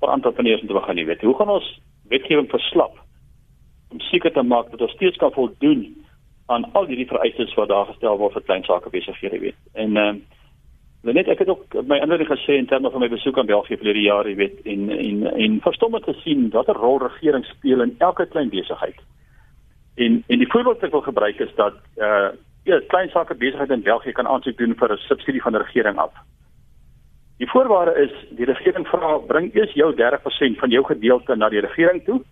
vir entrepreneurs om te begin, jy weet. Hoe gaan ons wetgewing verslap om seker te maak dat ons steeds kan voldoen aan al hierdie vereistes wat daar gestel word vir klein sake besighede weet. En ehm uh, net ek het ook my inleiding gesê in terme van my besoek aan België verlede jaar, jy weet, en en en verstom het gesien watter rol regering speel in elke klein besigheid. En en die voorbeeld wat ek wil gebruik is dat eh uh, ja, klein sake besigheid in België kan aansoek doen vir 'n subsidie van die regering af. Die voorwaarde is die regering vra bring eers jou 30% van jou gedeelte na die regering toe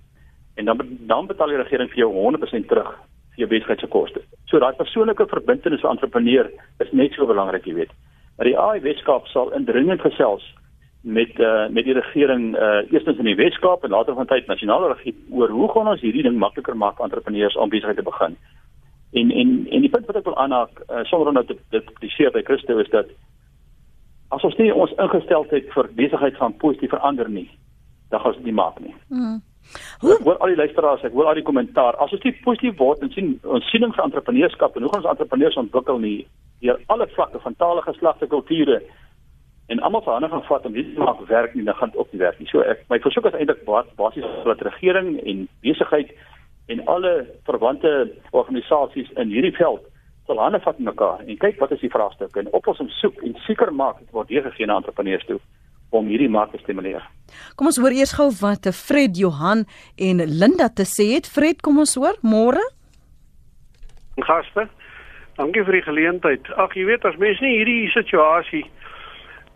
en dan dan betaal die regering vir jou 100% terug jou besigheid se koste. So daai persoonlike verbintenis vir entrepreneur is net so belangrik, jy weet. Maar die AI Weskaap sal indringend gesels met uh, met die regering uh, eerstens in die Weskaap en later van tyd nasionale regering oor hoe gaan ons hierdie ding makliker maak vir entrepreneurs om besigheid te begin. En en en die punt wat ek wil aanhaak uh, sonder om nou dit dit kritiseer by Christo is dat as ons nie ons ingesteldheid vir besigheid gaan positief verander nie, dan gaan dit nie maak nie. Mm. Hoe ek hoor al die luisteraars, ek hoor al die kommentaar. As ons nie positief word en sien ons siening vir entrepreneurskap en hoe gaan ons entrepreneurs ontwikkel nie deur alle vlakke van tale, geslagte, kulture en almal verander gaan vat om dit te maak werk nie, dan gaan dit ook nie werk nie. So ek my versoek is eintlik basies dat regering en besigheid en alle verwante organisasies in hierdie veld sal hande vat mekaar en kyk wat is die vraagstukke en oplossings soek en seker maak dit word deurgegee aan entrepreneurs toe om hierdie mark te stimuleer. Kom ons hoor eers gou wat Fred Johan en Linda te sê het. Fred, kom ons hoor. Môre. Gaste. Dankie vir die geleentheid. Ag, jy weet as mense nie hierdie situasie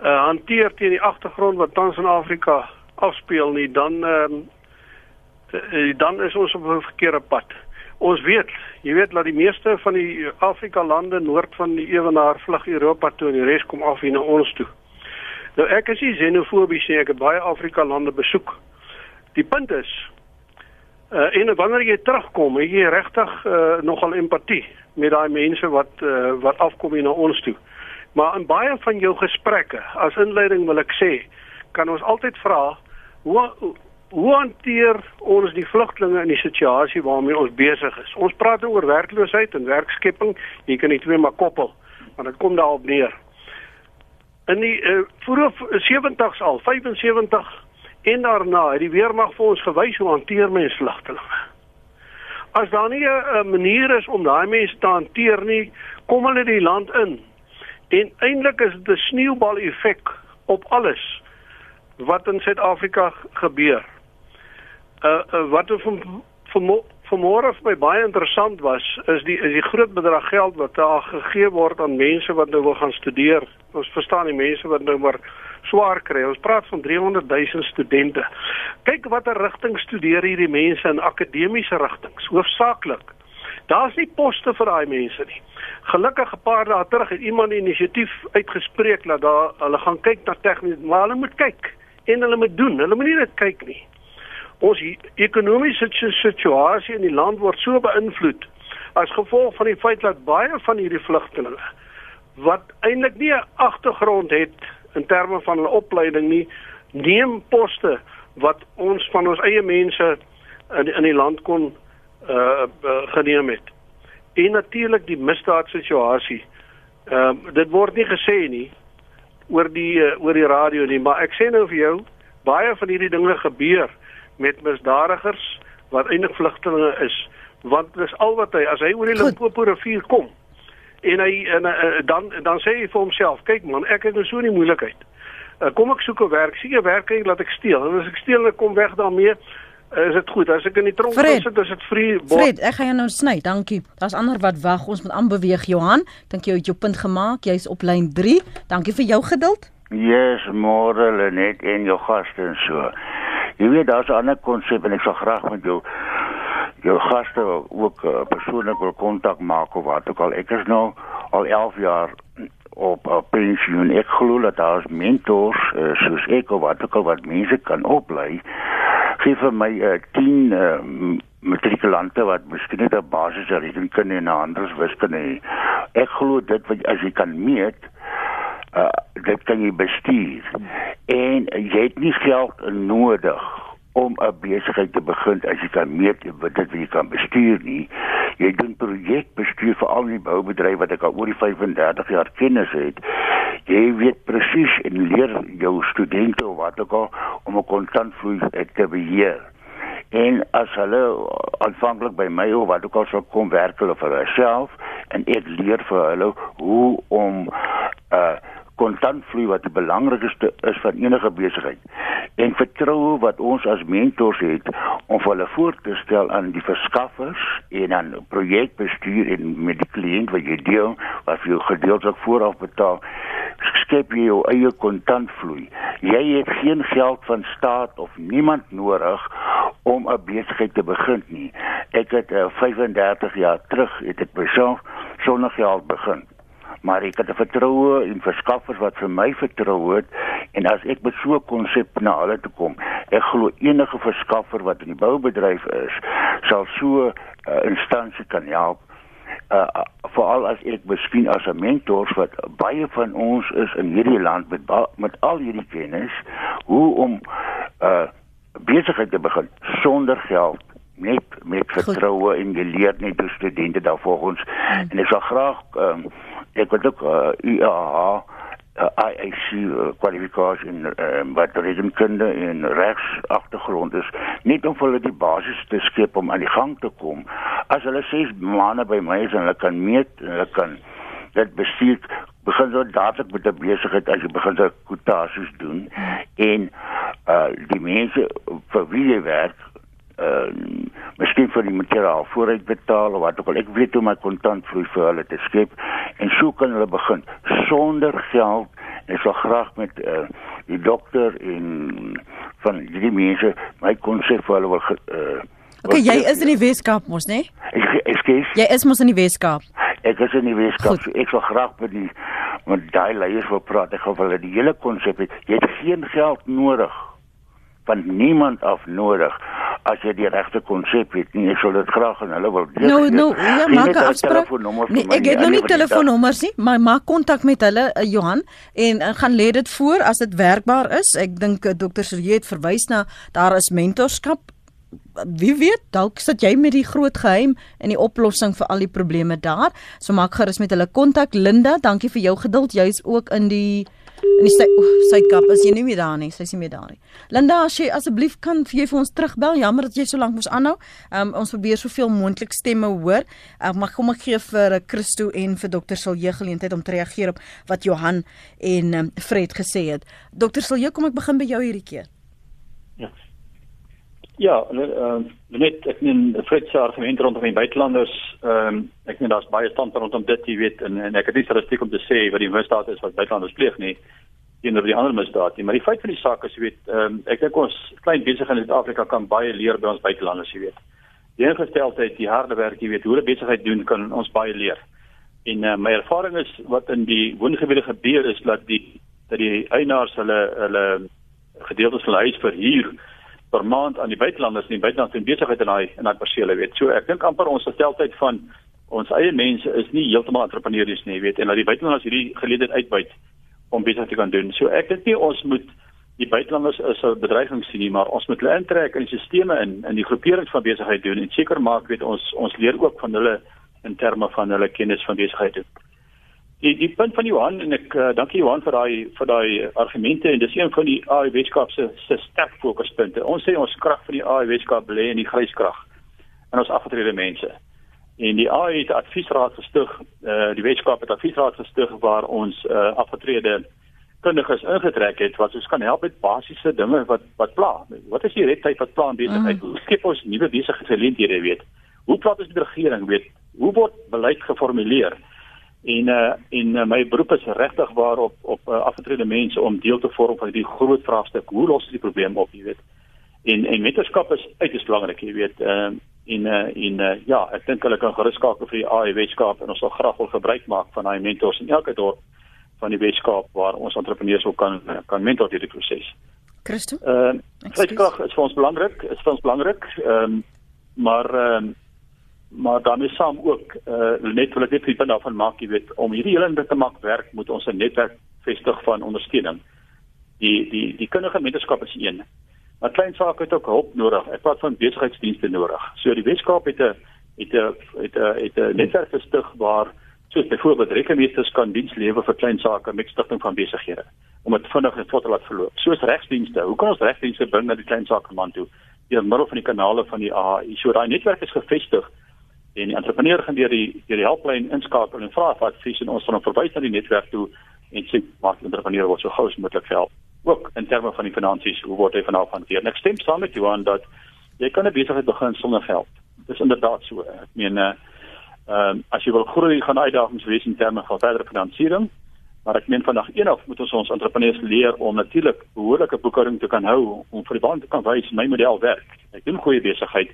uh hanteer teen die agtergrond wat tans in Afrika afspeel nie, dan ehm uh, dan is ons op 'n verkeerde pad. Ons weet, jy weet dat die meeste van die Afrika lande noord van die Ewenaar vlug Europa toe en die res kom af hier na ons toe. Nou ek is nie xenofobies nie, ek het baie Afrika lande besoek. Die punt is uh en wanneer jy terugkom, het jy regtig uh nogal empatie met daai mense wat uh wat afkom hier na ons toe. Maar in baie van jou gesprekke, as inleiding wil ek sê, kan ons altyd vra hoe hoe hanteer ons die vlugtelinge in die situasie waarmee ons besig is? Ons praat oor werkloosheid en werkskepping, jy kan dit twee maar koppel, want dit kom daarop neer. In die uh, vroeë 70s al, 75 en daarna het die weermag vir ons gewys hoe hanteer mens vlugtelinge. As daar nie 'n manier is om daai mense te hanteer nie, kom hulle die land in. En eintlik is dit 'n sneeubal effek op alles wat in Suid-Afrika gebeur. Uh, uh wat van vanmôre vir my baie interessant was, is die is die groot bedrag geld wat daar gegee word aan mense wat nou wil gaan studeer. Ons verstaan die mense wat nou maar swaar kry. Ons praat van 300 000 studente. Kyk watter rigting studeer hierdie mense in akademiese rigtings, hoofsaaklik. Daar's nie poste vir daai mense nie. Gelukkig 'n paar dae terug het iemand 'n inisiatief uitgespreek dat daar hulle gaan kyk na tegnies, maar hulle moet kyk en hulle moet doen. Hulle moet nie net kyk nie. Ons ekonomiese situasie in die land word so beïnvloed as gevolg van die feit dat baie van hierdie vlugtelinge wat eintlik nie 'n agtergrond het in terme van hulle opleiding nie, neem poste wat ons van ons eie mense in in die land kon uh, uh geneem het. En natuurlik die misdaadsituasie. Ehm uh, dit word nie gesê nie oor die uh, oor die radio nie, maar ek sê nou vir jou, baie van hierdie dinge gebeur met misdadigers wat eintlik vlugtelinge is, want dis al wat hy as hy oor die Limpopo rivier kom en hy en uh, dan dan sê hy vir homself, kyk man, ek het nou so 'n moeilikheid. Uh, kom ek soek 'n werk, sien jy werk en laat ek steel. En as ek steel en kom weg daarmee, is dit goed. As ek in die tronk sit, is dit vry. Fred, ek gaan jou nou sny. Dankie. Daar's ander wat wag. Ons moet aanbeweeg, Johan. Dink jy het jou punt gemaak? Jy's op lyn 3. Dankie vir jou geduld. Yes, môre Lenet en jou gaste en so. Jy weet daar's 'n ander konsep en ek sal graag met jou jou gaste ook uh, persoonlik wil kontak maak of wat ook al. Ek is nou al 11 jaar op op pensioen. Ek glo dat daar is mentors uh, soos ek of wat ook al wat mense kan oplei gee vir my 'n uh, 10 uh, matrikulante wat miskien net 'n basiese rekenkunde en anders wiskunde. Ek glo dit wat as jy kan meet uh dit kan jy bestuur en jy het nie geld nodig om 'n besigheid te begin as jy kan meet wat dit jy kan bestuur nie. Jy doen projekbestuur vir al die boubedryf wat ek al oor die 35 jaar kennis het. Jy weet presies en leer jou studente wat ook al om 'n kontantvloei te beheer. En as hulle aanvanklik by my of wat ook al sou kom werk hulle vir hulself en ek leer vir hulle hoe om uh kontantvloei wat die belangrikste is van enige besigheid. En vertroue wat ons as mentors het om hulle voor te stel aan die verskaffers en aan projekbestuur en met die kliënt wat jy deel wat vir jou gedeeltelik vooraf betaal skep jy jou eie kontantvloei jy het geen geld van staat of niemand nodig om 'n besigheid te begin nie. Ek het uh, 35 jaar terug het ek myself sonder geld begin maar ek het 'n vertroue in verskaffers wat vir my vertrou het en as ek met so 'n konsep na hulle toe kom, ek glo enige verskaffer wat in die boubedryf is, sal so 'n uh, instansie kan help. Uh veral as ek beskien as 'n mentor wat baie van ons is in hierdie land met met al hierdie kennis hoe om uh besigheid te begin sonder geld net met vertroue en jy leer net hoe studente daar volgens hmm. en ek sal graag um, ek wil ook uh, UAH uh, IAC uh, kwalifikasie in uh, wat rekenkunde en regs agtergrond is net om hulle die basis te skep om aan die gang te kom. As hulle ses maande by my is en hulle kan meet en hulle kan dit bestuur begin so dadelik met 'n besigheid as jy begin so kwotasies doen. En uh die mense vir wie jy werk uh miskien vir die materiaal vooruit betaal of wat ook al ek weet hoe my kontant vloei vir hulle te skep en so kan hulle begin sonder geld en ek sal graag met uh die dokter en van die mense my konsep vir hulle wil uh Okay, jy is in die Weskaap mos, né? Nee? Ek ek skies. Jy is mos in die Weskaap. Ek is in die Weskaap. So ek wil graag met die met daai leiers wil praat. Ek gou hulle die hele konsep het. Jy het geen geld nodig van niemand af nodig as jy die regte konsep het nie ek sal dit graag aan hulle wil deel. Nou nou ja maak 'n afspraak. Nee, ek het nou nie telefoonnommers nie, maar maak kontak met hulle uh, Johan en uh, gaan lê dit voor as dit werkbaar is. Ek dink uh, dokter Serje het verwys na daar is mentorskap. Wie weet, dalk sit jy met die groot geheim in die oplossing vir al die probleme daar. So maak gerus met hulle kontak Linda. Dankie vir jou geduld. Jy's ook in die in die Suidkap is jy nie meer daar nie, sy's nie meer daar nie. Linda, as jy asseblief kan vir jy vir ons terugbel. Jammer dat jy so lank moes aanhou. Um, ons probeer soveel moontlik stemme hoor. Uh, mag kom ek gee vir uh, Christo en vir dokter Silje geleentheid om te reageer op wat Johan en um, Fred gesê het. Dokter Silje, kom ek begin by jou hierdie keer. Ja. Ja, ehm uh, net ek neem Fred se argument rondom die buitelanders, ehm um, ek meen daar's baie standpunt rondom dit, jy weet, en, en ek het nie statistiek om te sê wat die misdaad is wat buitelanders pleeg nie teenoor die ander misdade nie, maar die feit van die saak is jy weet, ehm um, ek dink ons klein besighede in Suid-Afrika kan baie leer by ons buitelanders, jy weet. Die ingesteldheid, die harde werk, jy weet, hoe hulle besigheid doen kan ons baie leer. En uh, my ervaring is wat in die woongebiede gebeur is dat die dat die eienaars hulle hulle gedeeltes van hulle huis verhuur per maand aan die buitelanders in die buiteland doen besigheid in daai in daai persele weet. So ek dink amper ons gesteldheid van ons eie mense is nie heeltemal entrepreneurs nie, weet, en dat die buitelanders hierdie geleentheid uitbuit om besigheid te kan doen. So ek dink nie ons moet die buitelanders as 'n bedreiging sien nie, maar ons moet hulle intrek in die stelsels in in die groeperings van besigheid doen en seker maak weet ons ons leer ook van hulle in terme van hulle kennis van besigheid doen. Die die punt van Johan en ek uh, dankie Johan vir daai vir daai argumente en dis een van die AI Weskaap se se sterk fokuspunte. Ons sê ons krag van die AI Weskaap lê in die gryskrag en ons afgetrede mense. En die AI het adviesraad gestig, uh, die Weskaap het adviesraad gestig waar ons uh, afgetrede kundiges ingetrek het wat ons kan help met basiese dinge wat wat pla. Wat is die redtyd wat pla besigheid? Mm. Hoe skep ons nuwe besigheidsgeleenthede weet? Hoe praat ons met die regering weet? Hoe word beleid geformuleer? En uh, en uh, my beroep is regtig waar op op uh, afgetrede mense om deel te vorm van die groot vraagstuk hoe los ons die probleem op jy weet en en mentorskap is uiters belangrik jy weet uh, en uh, en uh, ja ek dink hulle kan gerus skakel vir die AI Weskaap en ons sal graag wil gebruik maak van daai mentors in elke dorp van die Weskaap waar ons entrepreneurs ook kan kan mentor hierdie proses. Christo? Ehm uh, Weskaap is vir ons belangrik, is vir ons belangrik. Ehm um, maar ehm um, maar daarmee saam ook uh, net wil ek net punt daarvan maak jy weet om hierdie hele ding te maak werk moet ons 'n netwerk vestig van ondersteuning. Die die die kundige mentorskap is een. Maar klein sake het ook hulp nodig. Ek praat van besigheidsdienste nodig. So die Weskaap het 'n het 'n het 'n het 'n netwerk gestig waar soos byvoorbeeld rekenmeesters kan diens lewer vir klein sake met stigting van besighede om dit vinnig en vlot te laat verloop. Soos regsdienste. Hoe kan ons regsdienste bring na die klein sake man toe? Deur middel van die kanale van die AI. So daai netwerk is gevestig en die entrepreneur gaan deur die deur die helplyn inskakel en vra vir advies en ons gaan hom verwys na die netwerk toe en sê maak die entrepreneur word so gou as moontlik help. Ook in terme van die finansies, hoe word hy vanaf hanteer? Ek stem saam met jou aan dat jy kan 'n besigheid begin sonder geld. Dis inderdaad so. Ek meen uh ehm um, as jy wil groei gaan uitdagings wees in terme van verdere finansiering. Maar ek meen vandag eendag moet ons ons entrepreneurs leer om natuurlik behoorlike boekhouding te kan hou om vir die baan te kan wys my model werk. Ek doen goeie besigheid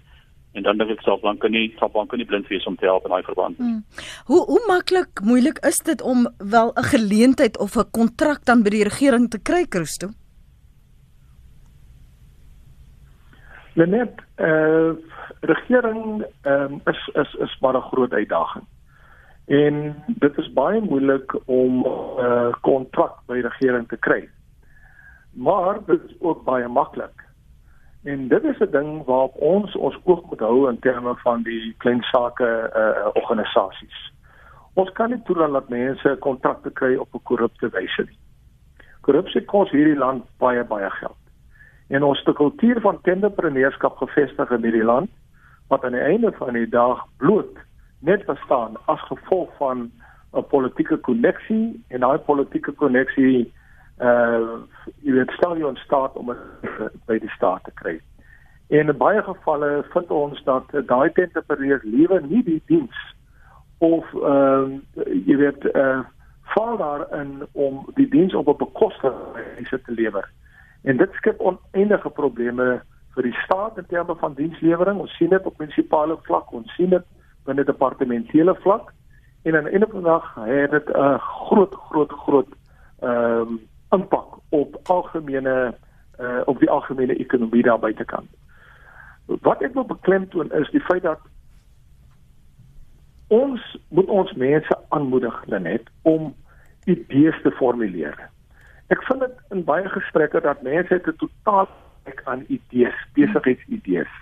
en dan dink ek sal banke nie sal banke nie blind wees om te help in daai verband. Hmm. Hoe hoe maklik moeilik is dit om wel 'n geleentheid of 'n kontrak dan by die regering te kry Christo? Net eh uh, regering ehm um, is is is maar 'n groot uitdaging. En dit is baie moeilik om 'n uh, kontrak by die regering te kry. Maar dit is ook baie maklik En dit is 'n ding waarop ons ons oog moet hou in terme van die klein sake uh, organisasies. Ons kan nie toelaat dat mense kontrakte kry op 'n korrupte wyse nie. Korrupsie kos hierdie land baie baie geld. En ons 'n kultuur van tenderpreneurskap gevestig in hierdie land wat aan die einde van die dag bloot net bestaan as gevolg van 'n politieke koneksie en daai politieke koneksie uh jy weet ons staat om dit by die staat te kry. En in baie gevalle vind ons dat daai tentepereer liewe nie die diens of ehm uh, jy weet uh val daarin om die diens op 'n bekostigde te lewer. En dit skep oneindige probleme vir die staat in terme van dienslewering. Ons sien dit op munisipale vlak, ons sien dit binne departementele vlak en aan die einde van die dag het dit 'n groot groot groot ehm um, impak op algemene uh, op die algemene ekonomie daar buitekant. Wat ek wil beklemtoon is die feit dat ons moet ons mense aanmoedig net om idees te formuleer. Ek vind dit in baie gesprekke dat mense het 'n totaal ek aan idees, besigheidsidees.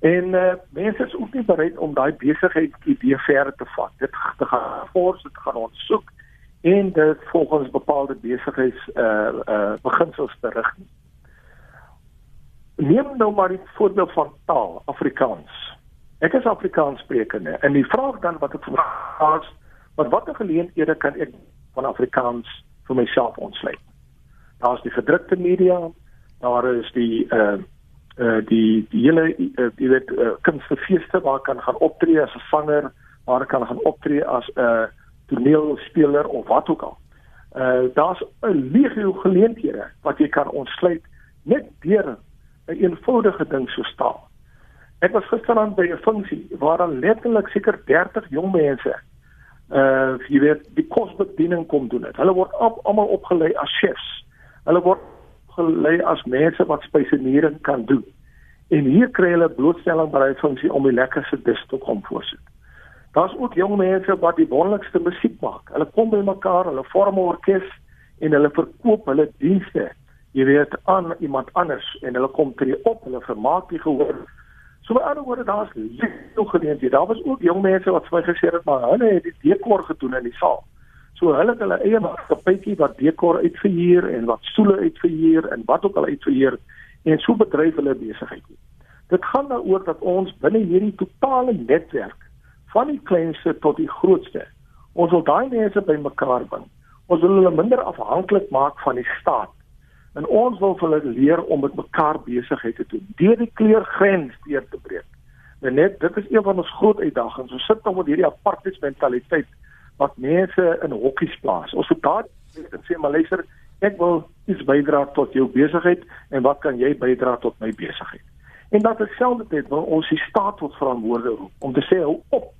En uh, mense is ook nie bereid om daai besigheidsidee verder te vat. Dit gaan fors, dit gaan ondersoek en dit volgens bepaalde besigheids uh uh beginsels te rig. Neem nou maar die voorbeeld van taal, Afrikaans. Ek is Afrikaans sprekende en die vraag dan wat ek vra is, wat watter geleenthede kan ek van Afrikaans vir myself ontsluit? Daar's die gedrukte media, daar is die uh uh die die hele uh, jy weet uh, kunstefeeste waar kan gaan optree as 'n sanger, waar kan gaan optree as 'n uh, toneelspeler of wat ook al. Uh daar's 'n legio geleenthede wat jy kan ontsluit net deur 'n een eenvoudige ding so staal. Ek was gisteraan by 'n funksie waar dan letterlik seker 30 jong mense uh jy weet die kosbediening kom doen het. Hulle word almal opgelei as chefs. Hulle word gelei as mense wat spesiering kan doen. En hier kry hulle blootstelling by 'n funksie om die lekkerste dis te kom voorsit. Daar's ook jong mense wat die wonderlikste musiek maak. Hulle kom by mekaar, hulle vorm 'n orkes en hulle verkoop hulle dienste. Jy weet aan iemand anders en hulle kom tree op, hulle vermaak die gehoor. So by ander woorde daar's lekker geleenthede. Daar was ook jong mense wat vir my gesê het maar hulle het die dekor gedoen in die saal. So hulle het hulle eie maatskappytjie wat dekor uitverhuur en wat stoele uitverhuur en wat ook al uitverhuur en so bedryf hulle besigheid. Dit gaan daaroor dat ons binne hierdie totale netwerk van die kleinste tot die grootste. Ons wil daai mense bymekaar bring. Ons wil hulle minder afhanklik maak van die staat. En ons wil hulle leer om met mekaar besigheid te doen, deur die kleurgrens deur te breek. En net dit is een van ons groot uitdagings. Ons sit nog met hierdie apartheid mentaliteit wat mense in hokkies plaas. Ons moet daar sê maar luister, ek wil iets bydra tot jou besigheid en wat kan jy bydra tot my besigheid? En dat terselfdertyd wil ons die staat tot verantwoorde roep om te sê hou op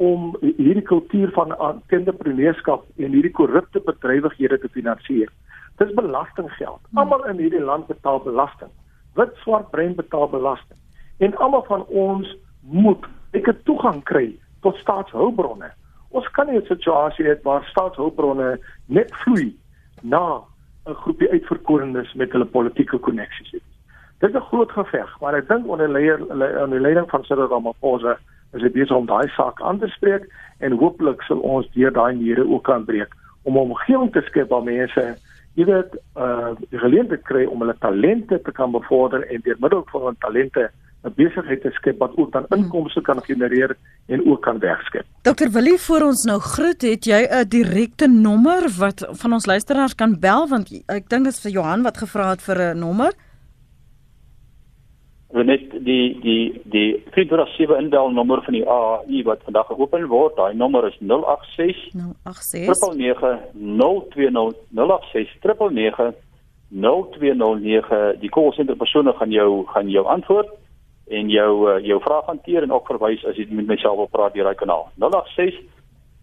om hierdie kultuur van kinderpreneurskap en hierdie korrupte bedrywighede te finansier. Dis belastinggeld. Hmm. Almal in hierdie land betaal belasting. Wit, swart, bruin betaal belasting. En almal van ons moet ek het toegang kry tot staatshulpbronne. Ons kan nie 'n situasie hê waar staatshulpbronne net vloei na 'n groepie uitverkorenes met hulle politieke koneksies. Dit is 'n groot geveg, maar ek dink onder leier onder leiding van Cyril Ramaphosa is dit besig om daai saak aan te spreek en hooplik sal ons deur daai mure ook kan breek om 'n omgewing te skep waar mense jy weet uh die geleentheid kry om hulle talente te kan bevorder en deur middel van hulle talente 'n besigheid te skep wat ook dan hmm. inkomste kan genereer en ook kan werkskep. Dr Willie voor ons nou groet, het jy 'n direkte nommer wat van ons luisteraars kan bel want ek dink dit is vir Johan wat gevra het vir 'n nommer 0616104 net die die die 307 inbelnommer van die AAI wat vandag geopen word, daai nommer is 086 086 920 086 920 die callcenter persone gaan jou gaan jou antwoord en jou uh, jou vraag hanteer en ook verwys as jy met myself wil praat deur daai kanaal. 086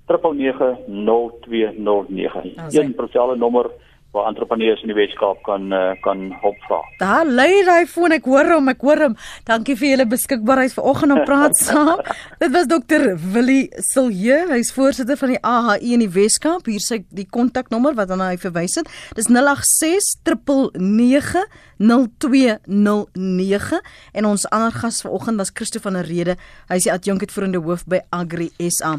920 0209 een spesiale nommer waar entrepreneurs in die Weskaap kan uh, kan hulp vra. Daar lê hy foon, ek hoor hom, ek hoor hom. Dankie vir julle beskikbaarheid vanoggend om praat saam. Dit was dokter Willie Silje, hy's voorsitter van die AHI in die Weskaap. Hier sê die kontaknommer wat aan hy verwys het. Dis 086 999 0209 en ons ander gas vanoggend was Christo van der Rede. Hy is die adjunkt voerende hoof by Agri SA.